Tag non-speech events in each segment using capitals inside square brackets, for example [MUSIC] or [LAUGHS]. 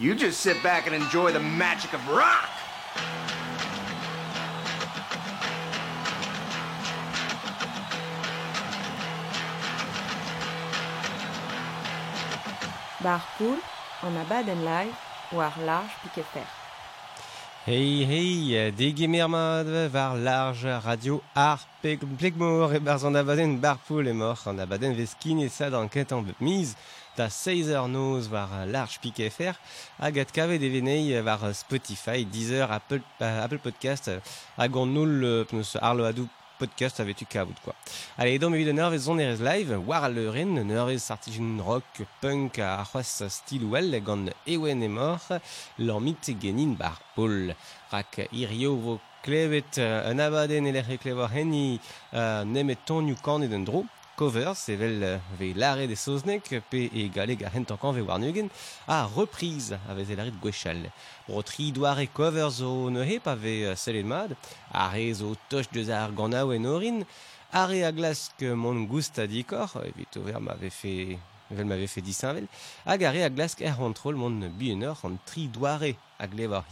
You just sit back and enjoy the magic of rock. Barpool, en a baden live, war large piquet fer. Hey hey, degemer mat var large radio ar plegmor e barz an abaden barpoul e mor an abaden vez kin e sad an ket an miz da 6 eur noz war large piquet fer hag at kavet evenei war Spotify, Deezer, Apple, uh, Apple Podcast hag an nul uh, arlo adou podcast avait tu kaout quoi. Allez, donc évidemment nervez on est live. War le ren nervez sartigin rock punk a c'hoaz style well gant ewen e mort. L'ormit genin bar Paul rak irio vo klevet un abaden e l'er klevar henni uh, nemet ton you kan et dro cover, sevel uh, ve lare de soznek pe e galeg a hentankan ve warnugen a reprise avec elarit gwechal. Bro tri doare cover zo ne he pa ve selet mad, a re zo toch deus ar ganaou en glask mon gousta dikor, evit over m'ave fe Vel m'ave fait disinvel, hag a re glask er rentrol mon bienor an tri doare a glevar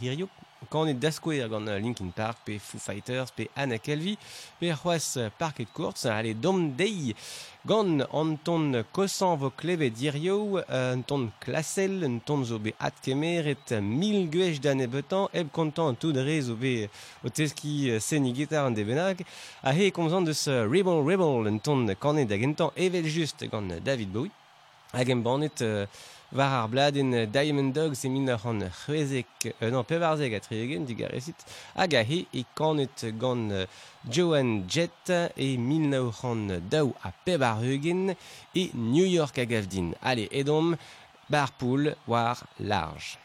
kanet daskouer gant Linkin Park, pe Foo Fighters, pe Anna Calvi, pe c'hoaz Park et Courts, allez, dom dei gant an ton kosan vo kleve dirio, an ton klasel, an ton zo be at kemer, et mil gwech dan ebetan, eb kontan tout dre zo be o teski seni gitar an debenag, a he komzant deus Rebel Rebel, an ton kanet da gentan evel just gant David Bowie, hag em banet... Uh, war ar bladen Diamond ar an c'hwezek, euh, non, pevarzek a triegen, dig ar esit, hag a he e kanet gant uh, Joan Jett e min an daou a peb ar eugen e New York a gavdin. Allez, edom, bar poul war large.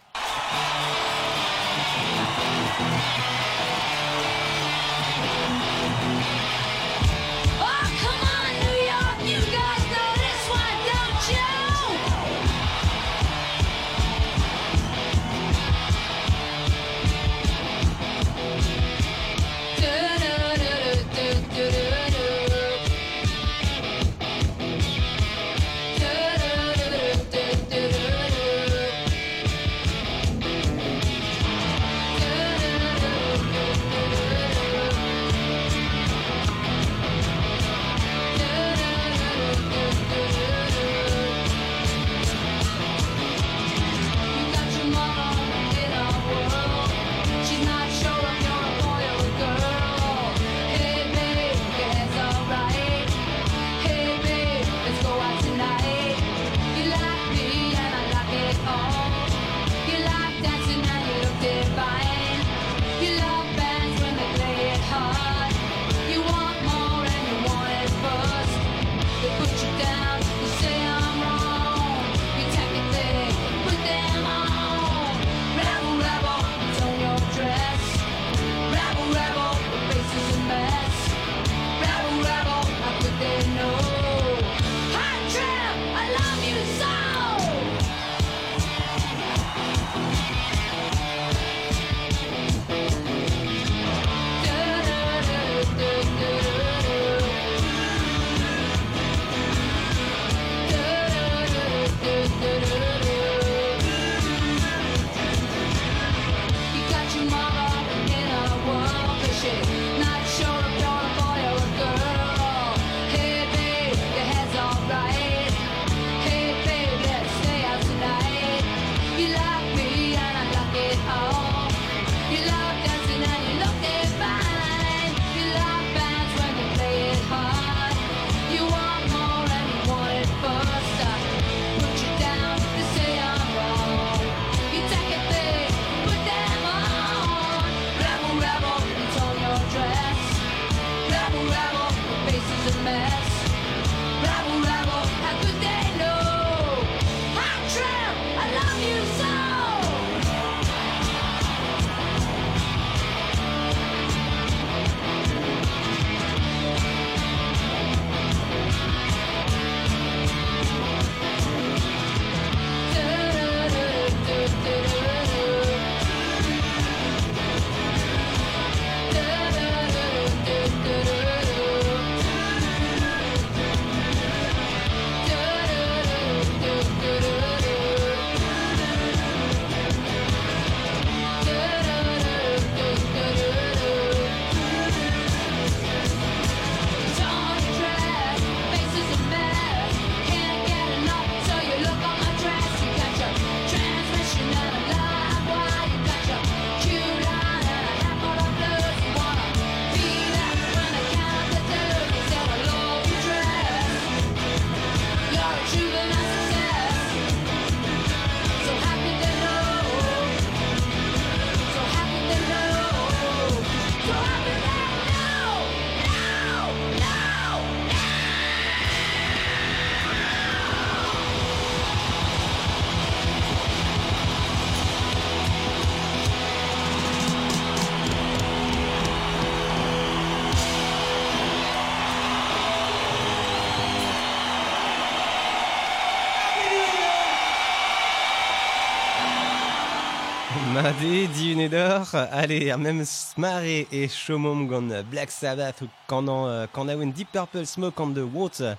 Allez, même smare et chomom gant Black Sabbath quand on, a Deep Purple Smoke on the Water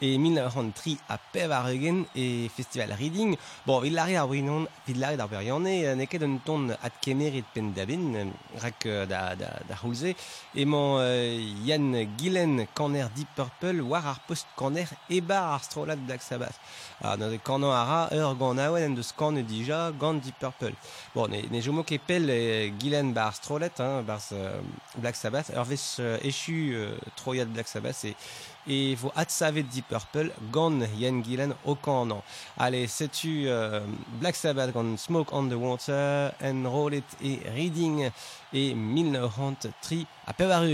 et 1903 a pev ar eugen e festival Reading. Bon, il lari ar winon, vid lari d'ar berionne, ne ket un ton at kemerit pen dabin, rak euh, da, da, da houlze, e man euh, Yann Gillen kaner Deep Purple war ar post kaner e bar ar strolat Black Sabbath. Ah, dans kanan ara, ur gant awen en dija gant Deep Purple. Bon, ne, ne jomo ket pel e Gillen bar strolet, hein, bar euh, Black Sabbath, ur vez euh, echu euh, Black Sabbath, et et vo at savet Deep Purple gant Yann Gillen o kanan. Allez, setu euh, Black Sabbath gant Smoke on the Water, en Roll It et Reading et 1903 a pev ar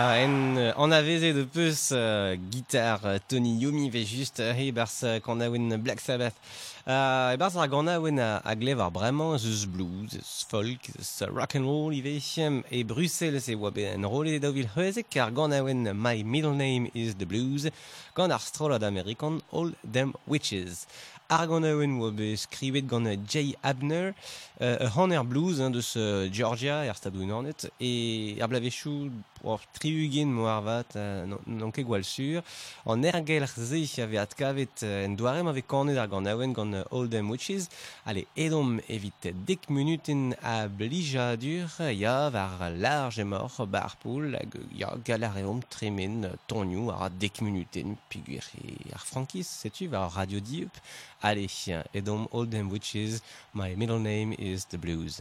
en, euh, en aveze de peus euh, guitare euh, Tony Yomi ve just euh, he bars euh, qu'on a win Black Sabbath. Uh, e bars ar gant a a, a glev ar bremañ zeus blues, zeus folk, zeus rock and roll i vechem e Bruxelles e oa bet en rolle da vil hezek ar gant a win My Middle Name is the Blues gant ar strolad Amerikan All Them Witches. Ar gant a win oa bet skrivet gant euh, Jay Abner, euh, Honor Blues hein, deus euh, Georgia er stadou hornet e ar blavechou or triugin mo ar vat euh, non, ket gwall sur. An ergel ar ze ave at kavet euh, en doarem ave kanet ar gant awen gant euh, All Them Witches. Ale edom evit dek minuten a blijadur ya var large e mor bar poul hag ya galar eom tremen euh, tonioù ar dek minuten e ar frankis setu var radio diup ale edom Them Witches my middle name is the blues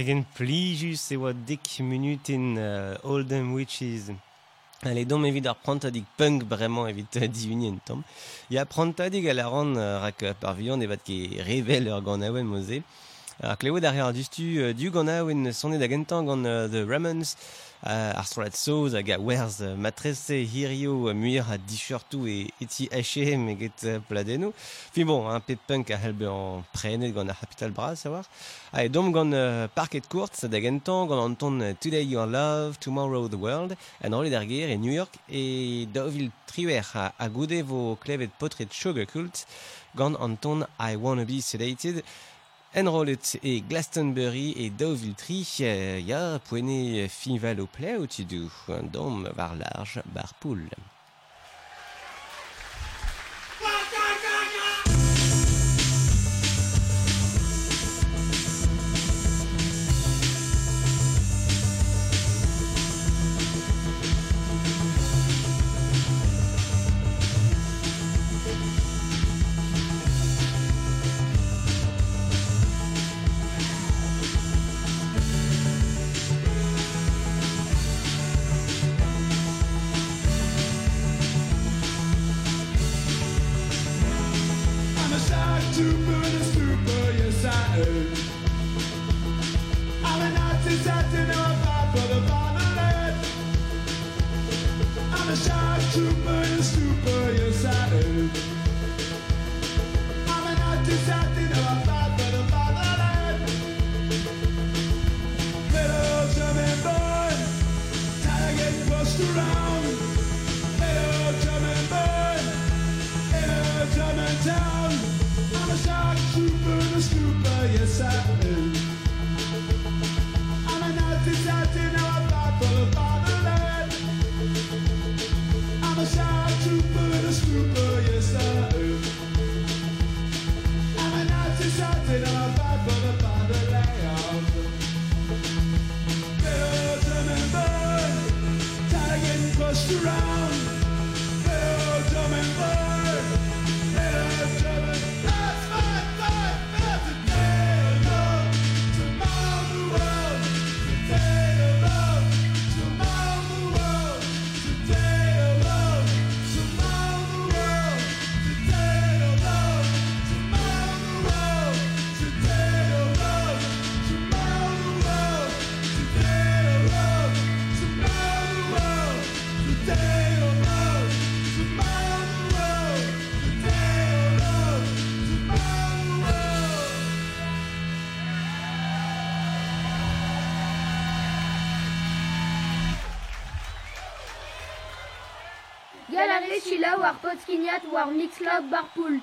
Tegen plijus e oa dek minutin uh, Oldham Witches. Ale dom evit ar prentadig punk bremañ evit uh, divunien tom. Ya prentadig a la ran uh, rak uh, parvion evat ke revel ur gant aouen moze. Klevet ar ar dustu euh, du gant aouen sonnet da gentan gant euh, The Ramones euh, ar strolet soz hag a matrese hirio muir a dishertou e eti hache meget euh, pladenno. Fi bon, un pet punk a helbe an prenet gant ar Capital Bras, a war. Ha, e dom gant euh, parket kourt da gentan gant an Today You Are Love, Tomorrow the World, en rolet ar e New York e dovil triwer a, a goude vo klevet potret Sugar Cult gant an I Wanna Be Sedated, Enrolet e Glastonbury e Deauville Tri, euh, ya poene finval o ple o tidou, un dom var large bar war Potskignat war Mixlog Barpool.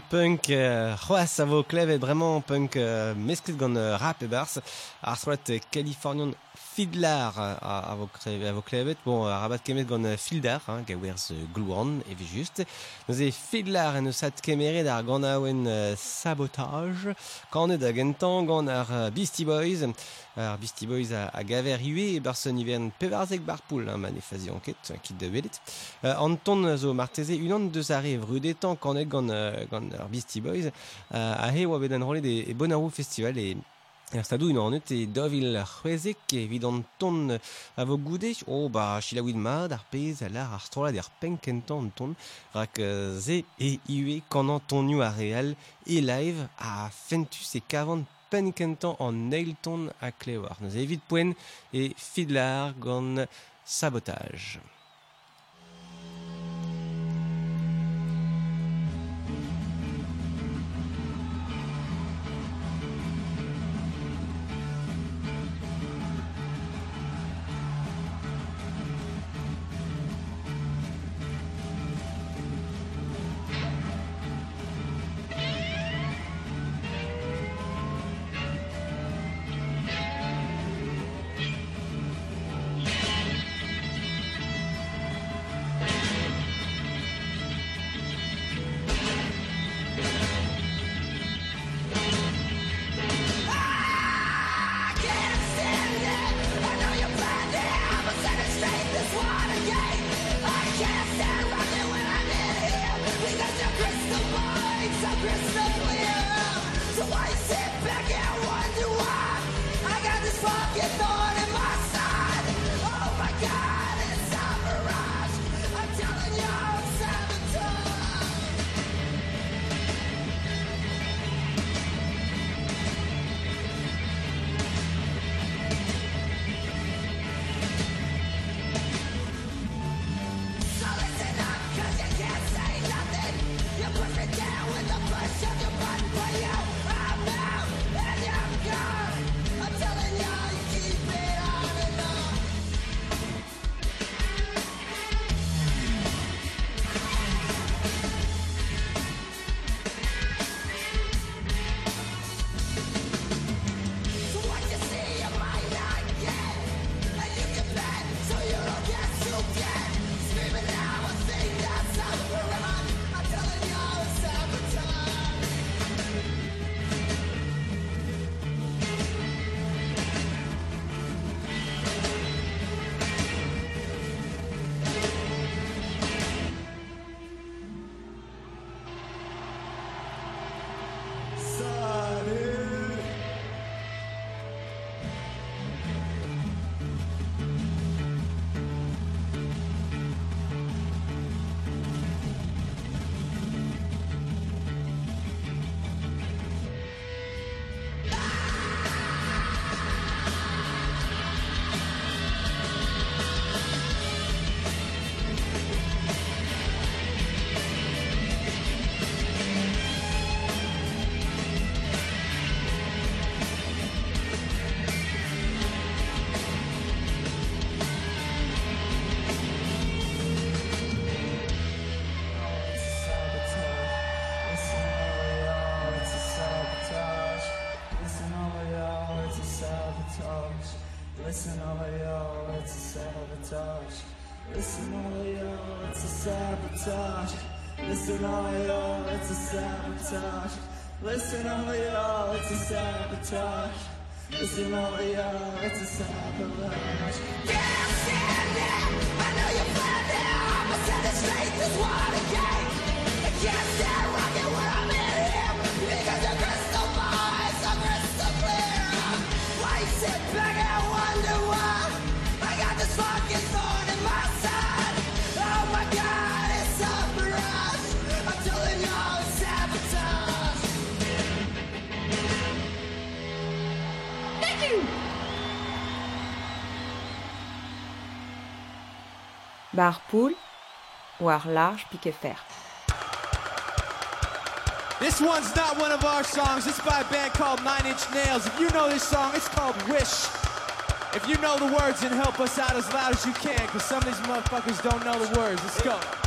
Punk, euh, c'hoaz a vo klevet vraiment punk euh, mesklit gant rap e bars. Ar Californian Fiddler euh, a, a, vo klevet, a vo klevet. Bon, a rabat kemet gant euh, Fildar, hein, gaouerz euh, glouan, evi just. Nous e Fiddler en eus at kemeret ar gant aouen euh, sabotage. Kanet a gentan gant ar euh, Beastie Boys. Ar Beastie Boys a gaver ue e barson ivern pevarzek barpoul, hein, man e fazi anket, euh, kit de belet. Euh, Anton zo marteze unan deus a rev rudetan kanet gant, euh, gant ar Beastie Boys. Euh, a he oa bet an rolet e, e Festival e Er stadou unan anet e dovil c'hwezek evit an ton a vo goude o ba chilaouid mad ar pez a lar ar strolad er penkentan an ton rak ze e iwe kan an tonio a real e live a fentus e kavan penkentan an eilton a klewar. Neus evit poen e fidlar gant sabotage. Yeah. Listen all of y'all, it's a sabotage. Listen all of y'all, it's a sabotage. Listen all of y'all, it's a sabotage. Listen all y'all, it's a sabotage. Listen all y'all, it's a sabotage. Yeah, I'm standing. I know you're finding out. I'm sending straight this water gate. I can't stand rocking when I'm in here because your crystal ball is crystal clear. Why sit back? Bar poul, war large pique fer. This one's not one of our songs. It's by a band called Nine Inch Nails. If you know this song, it's called Wish. If you know the words, then help us out as loud as you can, because some of these motherfuckers don't know the words. Let's go.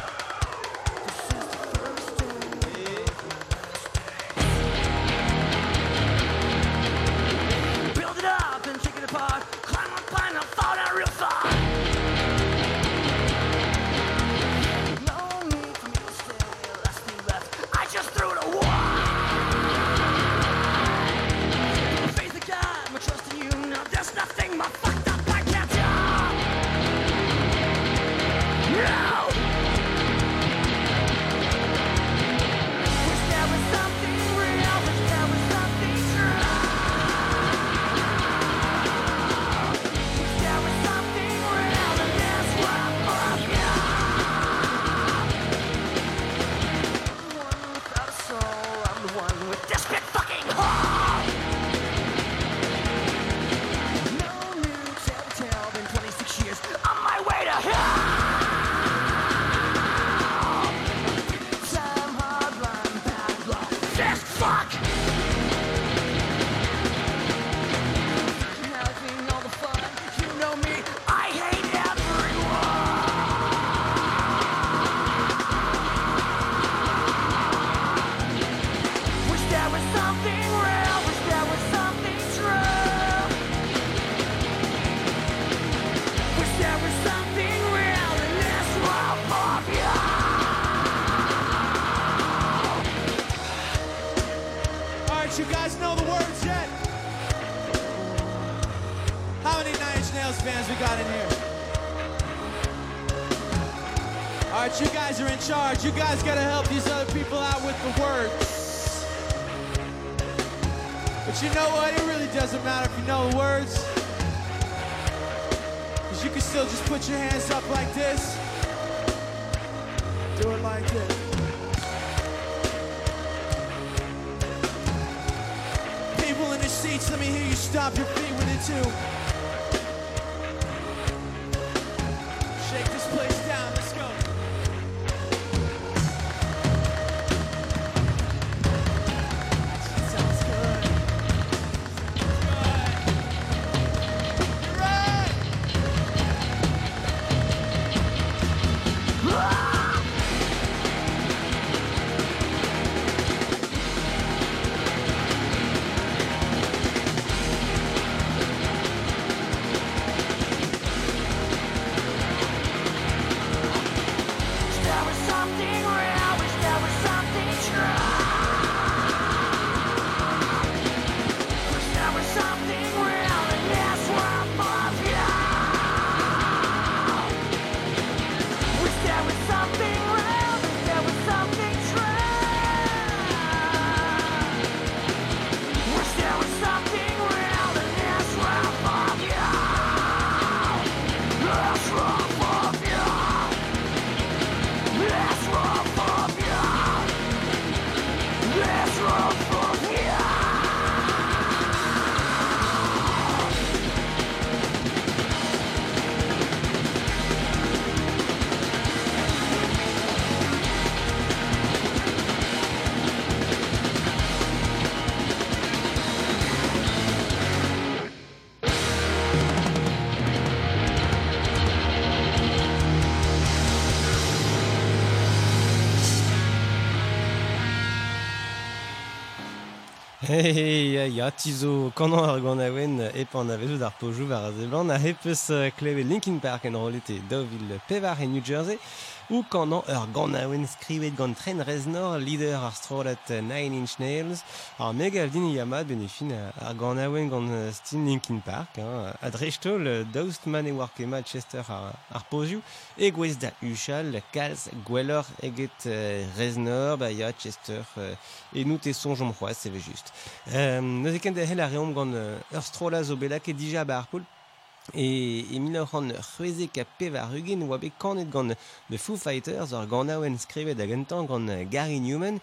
Hey, ya, ya, tizo, kanan ar gant awen epan a vezo d'ar pojou var a zeblan a hepes klevet Linkin Park en rolete daouvil pevar e New Jersey. ou kanañ ur gant a oen skrivet gant tren reznor leader ar strolet Nine Inch Nails. Ar megal din yamad benefin ar gant a oen gant Stin Linkin Park hein, a drejtol daoust man e war kema Chester ar, ar pozioù e gwez da uchal kalz gwellor eget euh, reznor ba ya Chester euh, e nou te son jom c'hoaz seve just. Euh, Neuze ken da hel a reom gant ur strola zo belak e dija ba ar poul. E, e mila an c'hweze ka pev ar ugin oa bet kanet gant The Foo Fighters ar gant aouen skrevet hag entañ gant Gary Newman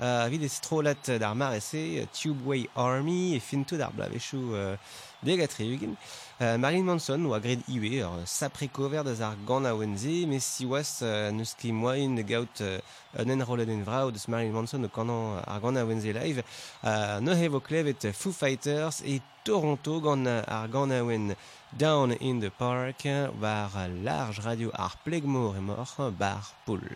uh, vid ez trolat d'ar marese Tubeway Army e finto d'ar blavechou uh, degat re ugin. Euh, Marilyn Manson oa gred iwe ur sapre kover da ar gant a wenze, me si oas euh, neus ket moain ne gaout euh, un enrolet en vrao deus Marilyn Manson o kanan ar gant a wenze live, Uh, ne hevo klevet Foo Fighters e Toronto gant ar gant a wen Down in the Park, war large radio ar plegmor e mor bar poul.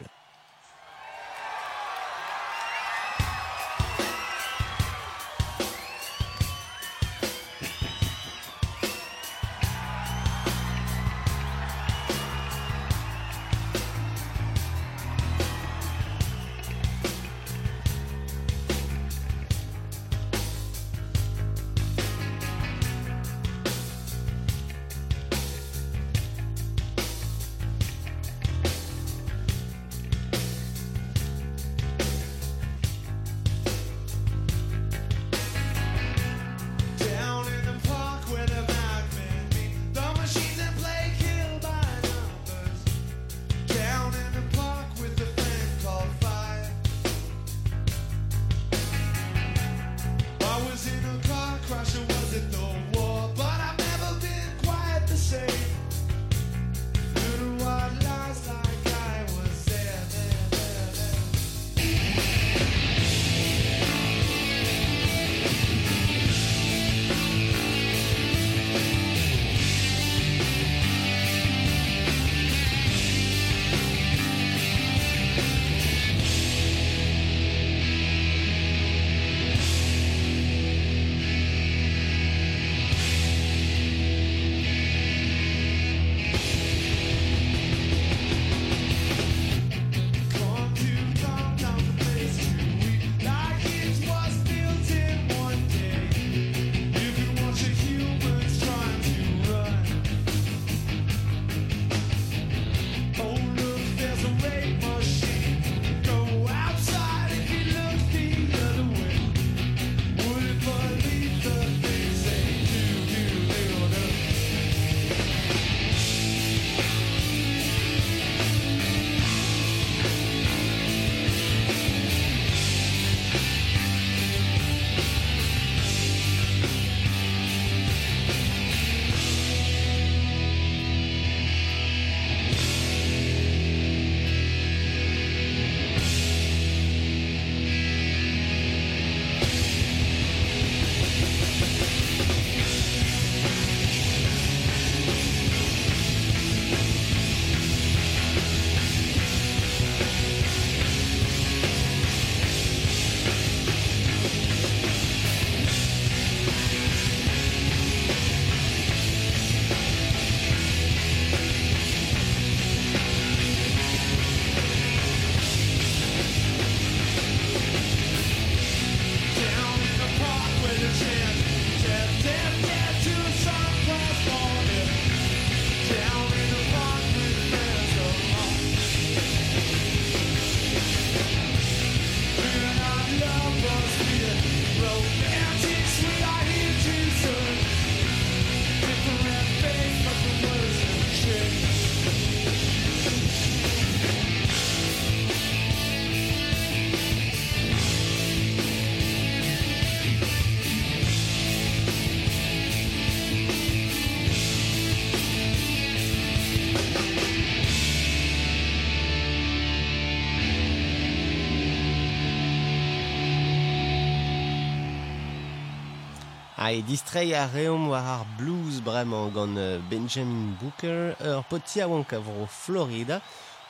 Ha e distrei a reom war ar blues bremañ gant Benjamin Booker, ur poti a oank a Florida,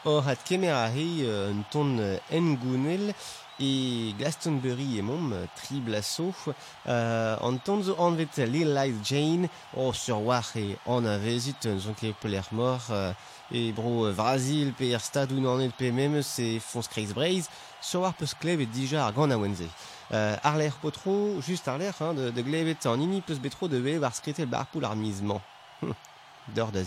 or hat kemer a rei un ton engounel e Glastonbury mom tri blaso euh, an ton zo anvet Lil Light Jane o sur war e an a vezit zon ket peler mor euh, e bro Brazil pe er stad ou nanet pe memes e fons kreiz breiz sur war peus klev e dija ar gant a wenze. Euh, Arler potro, juste Arler, hein, de, de glebetan, ini plus betro de be var skritel barpoul armizman. [LAUGHS] Dor da.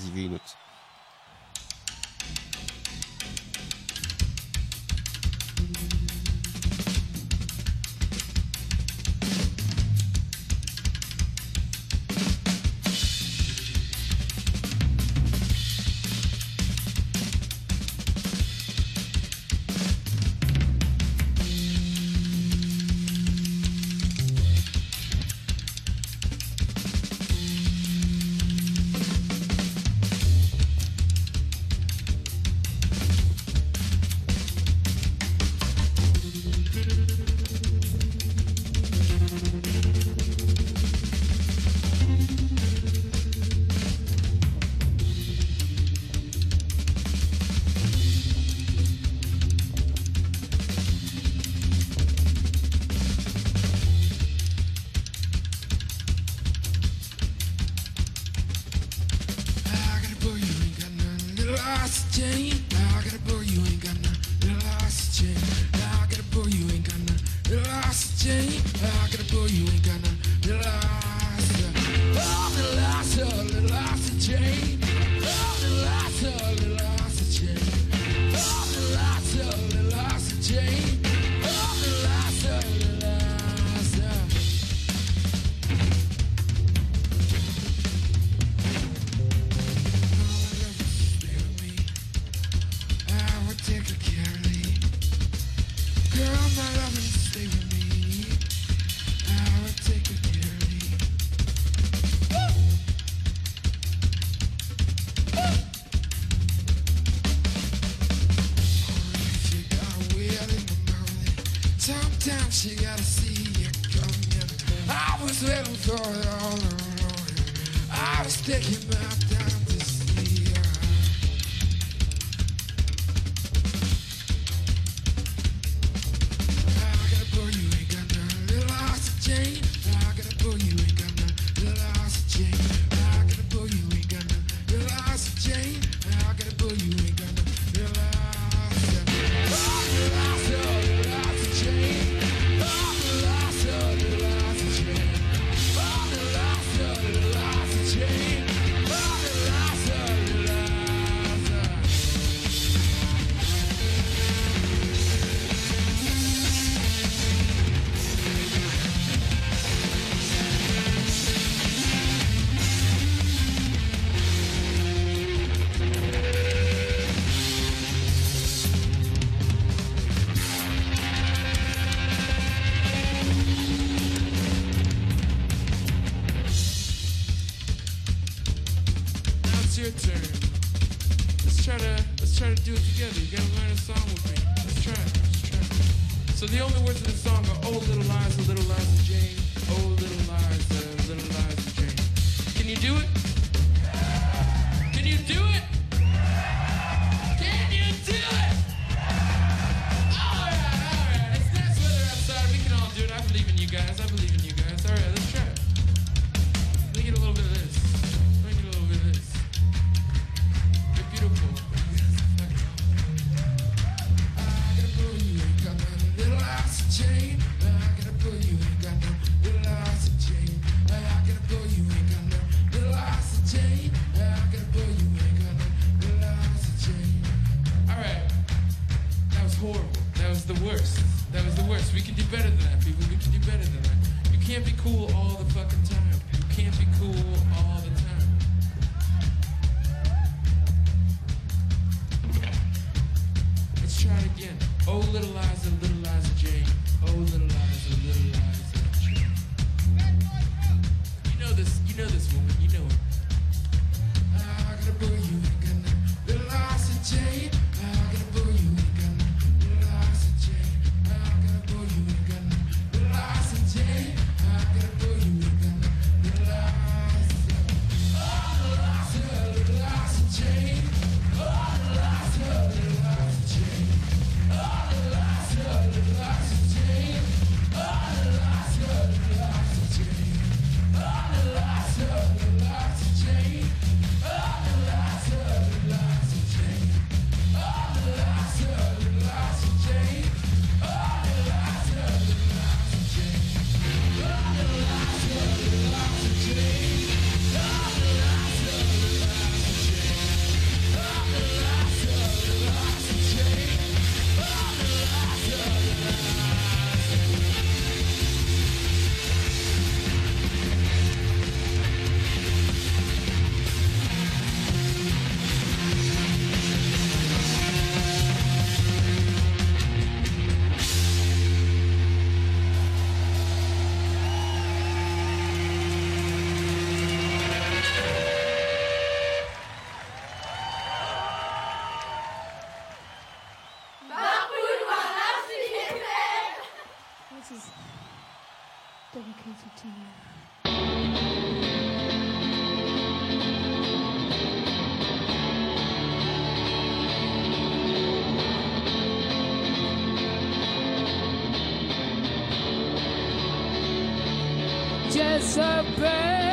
can't be cool all the fucking time. You can't be cool Baby.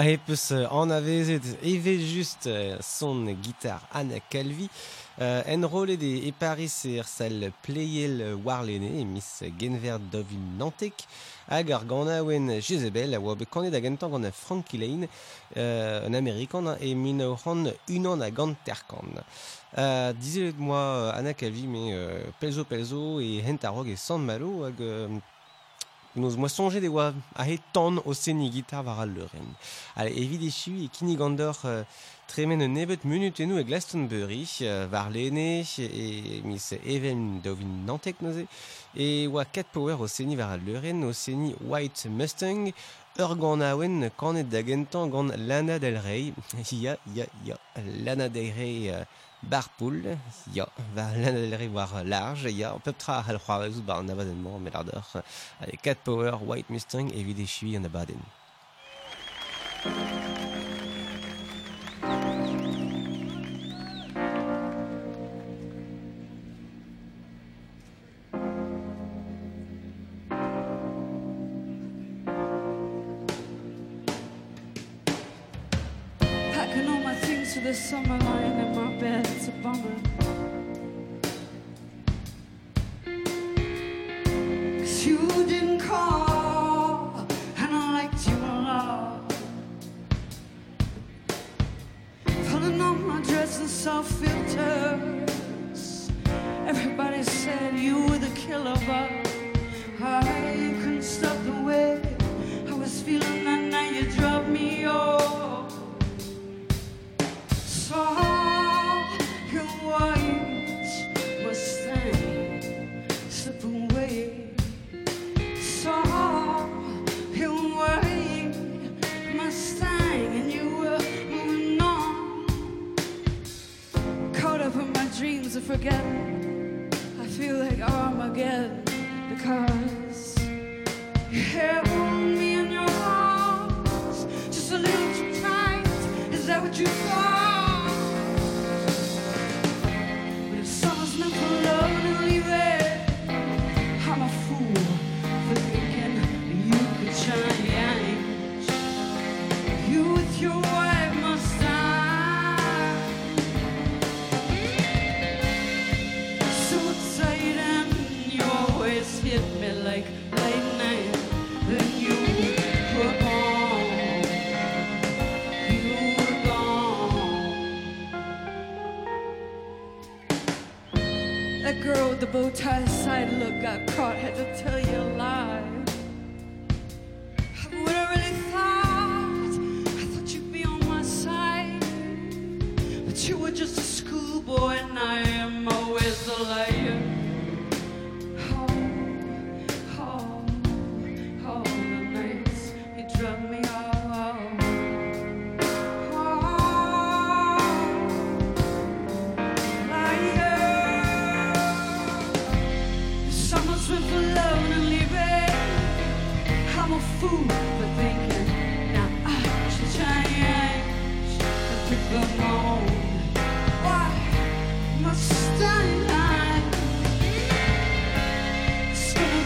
a he peus an avezet eve just son gitar Anna Calvi. Euh, en rolet e, e Paris er sal pleiel warlene e mis genver dovin nantek hag ar gana oen Jezebel a oa bet kanet hag entan gant Frankie Lane euh, un Amerikan e min oran unan a gant terkan. Euh, Dizelet moi Anna Calvi me euh, pelzo pelzo e hentarog e San Malo hag n'oz moa sonje de oa ahe tan o seni gitar war al leuren. Ale evit echu e kini gander euh, tremen un nebet munut enou e Glastonbury euh, war lene e mis even dovin nantek noze e oa kat power o seni war al leuren o seni White Mustang ur gant aouen kanet da gentan gant Lana Del Rey. [LAUGHS] ya, ya, ya, Lana Del Rey... Euh, Barpool, ya, va Lana Del Rey war large, ya, pep tra al c'hoarez bar an abadenman, met ar d'or. Allez, Cat Power, White Mustang, evit echu an abaden. total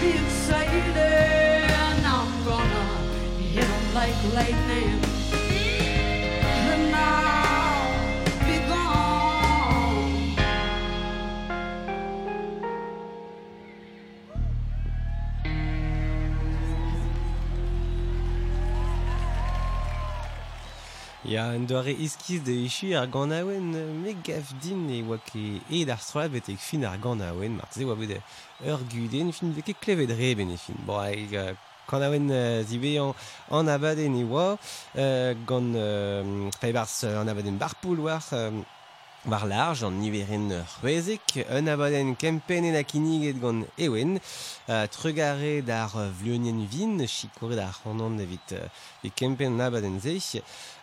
be insane, I'm gonna hit him like lightning. Ya an doare iskiz de echu ar gant aouen me gaf din e oa ket ed ar strola betek fin ar gant aouen mar ze oa bet ur guden fin veke klevet re ben e fin. Bo hag kan aouen zibe an, an abaden e oa gant paibarz an abaden barpoul war war large an niveren c'hwezek, un abaden kempen en akinig et gant ewen, uh, trugare d'ar euh, vlionien vin, chikore d'ar c'hanan evit uh, e kempen an abaden ze,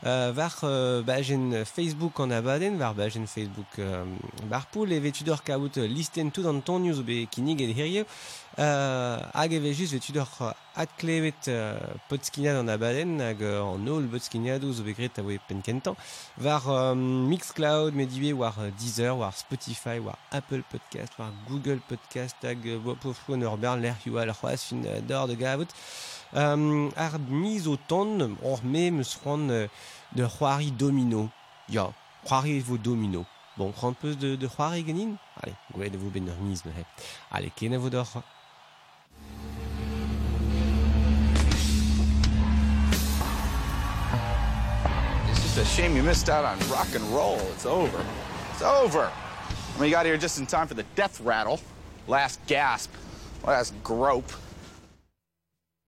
uh, var uh, bajen Facebook an abaden, var bajen Facebook uh, barpoul, evet tudor kaout listen tout an ton news be kiniget hirio, uh, hag eve just vet tudor uh, at klevet uh, potskiniad an abaden, hag an ol potskiniadoù zo begret a oe pen kentan, var um, Mixcloud, Mediwe, war Deezer, war Spotify, war Apple Podcast, war Google Podcast, hag uh, bo po fou an ur bern l'er yoa al c'hoaz fin d'or de gavout. Um, ar miz o ton, or me meus c'hoant de c'hoari domino. Ya, c'hoari vo domino. Bon, c'hoant peus de, de c'hoari ganin Allez, gwelet vo ben ur miz me he. Allez, ken a vo d'or? It's just a shame you missed out on rock and roll. It's over. It's over. I mean, you got here just in time for the death rattle. Last gasp. Well, that's grope.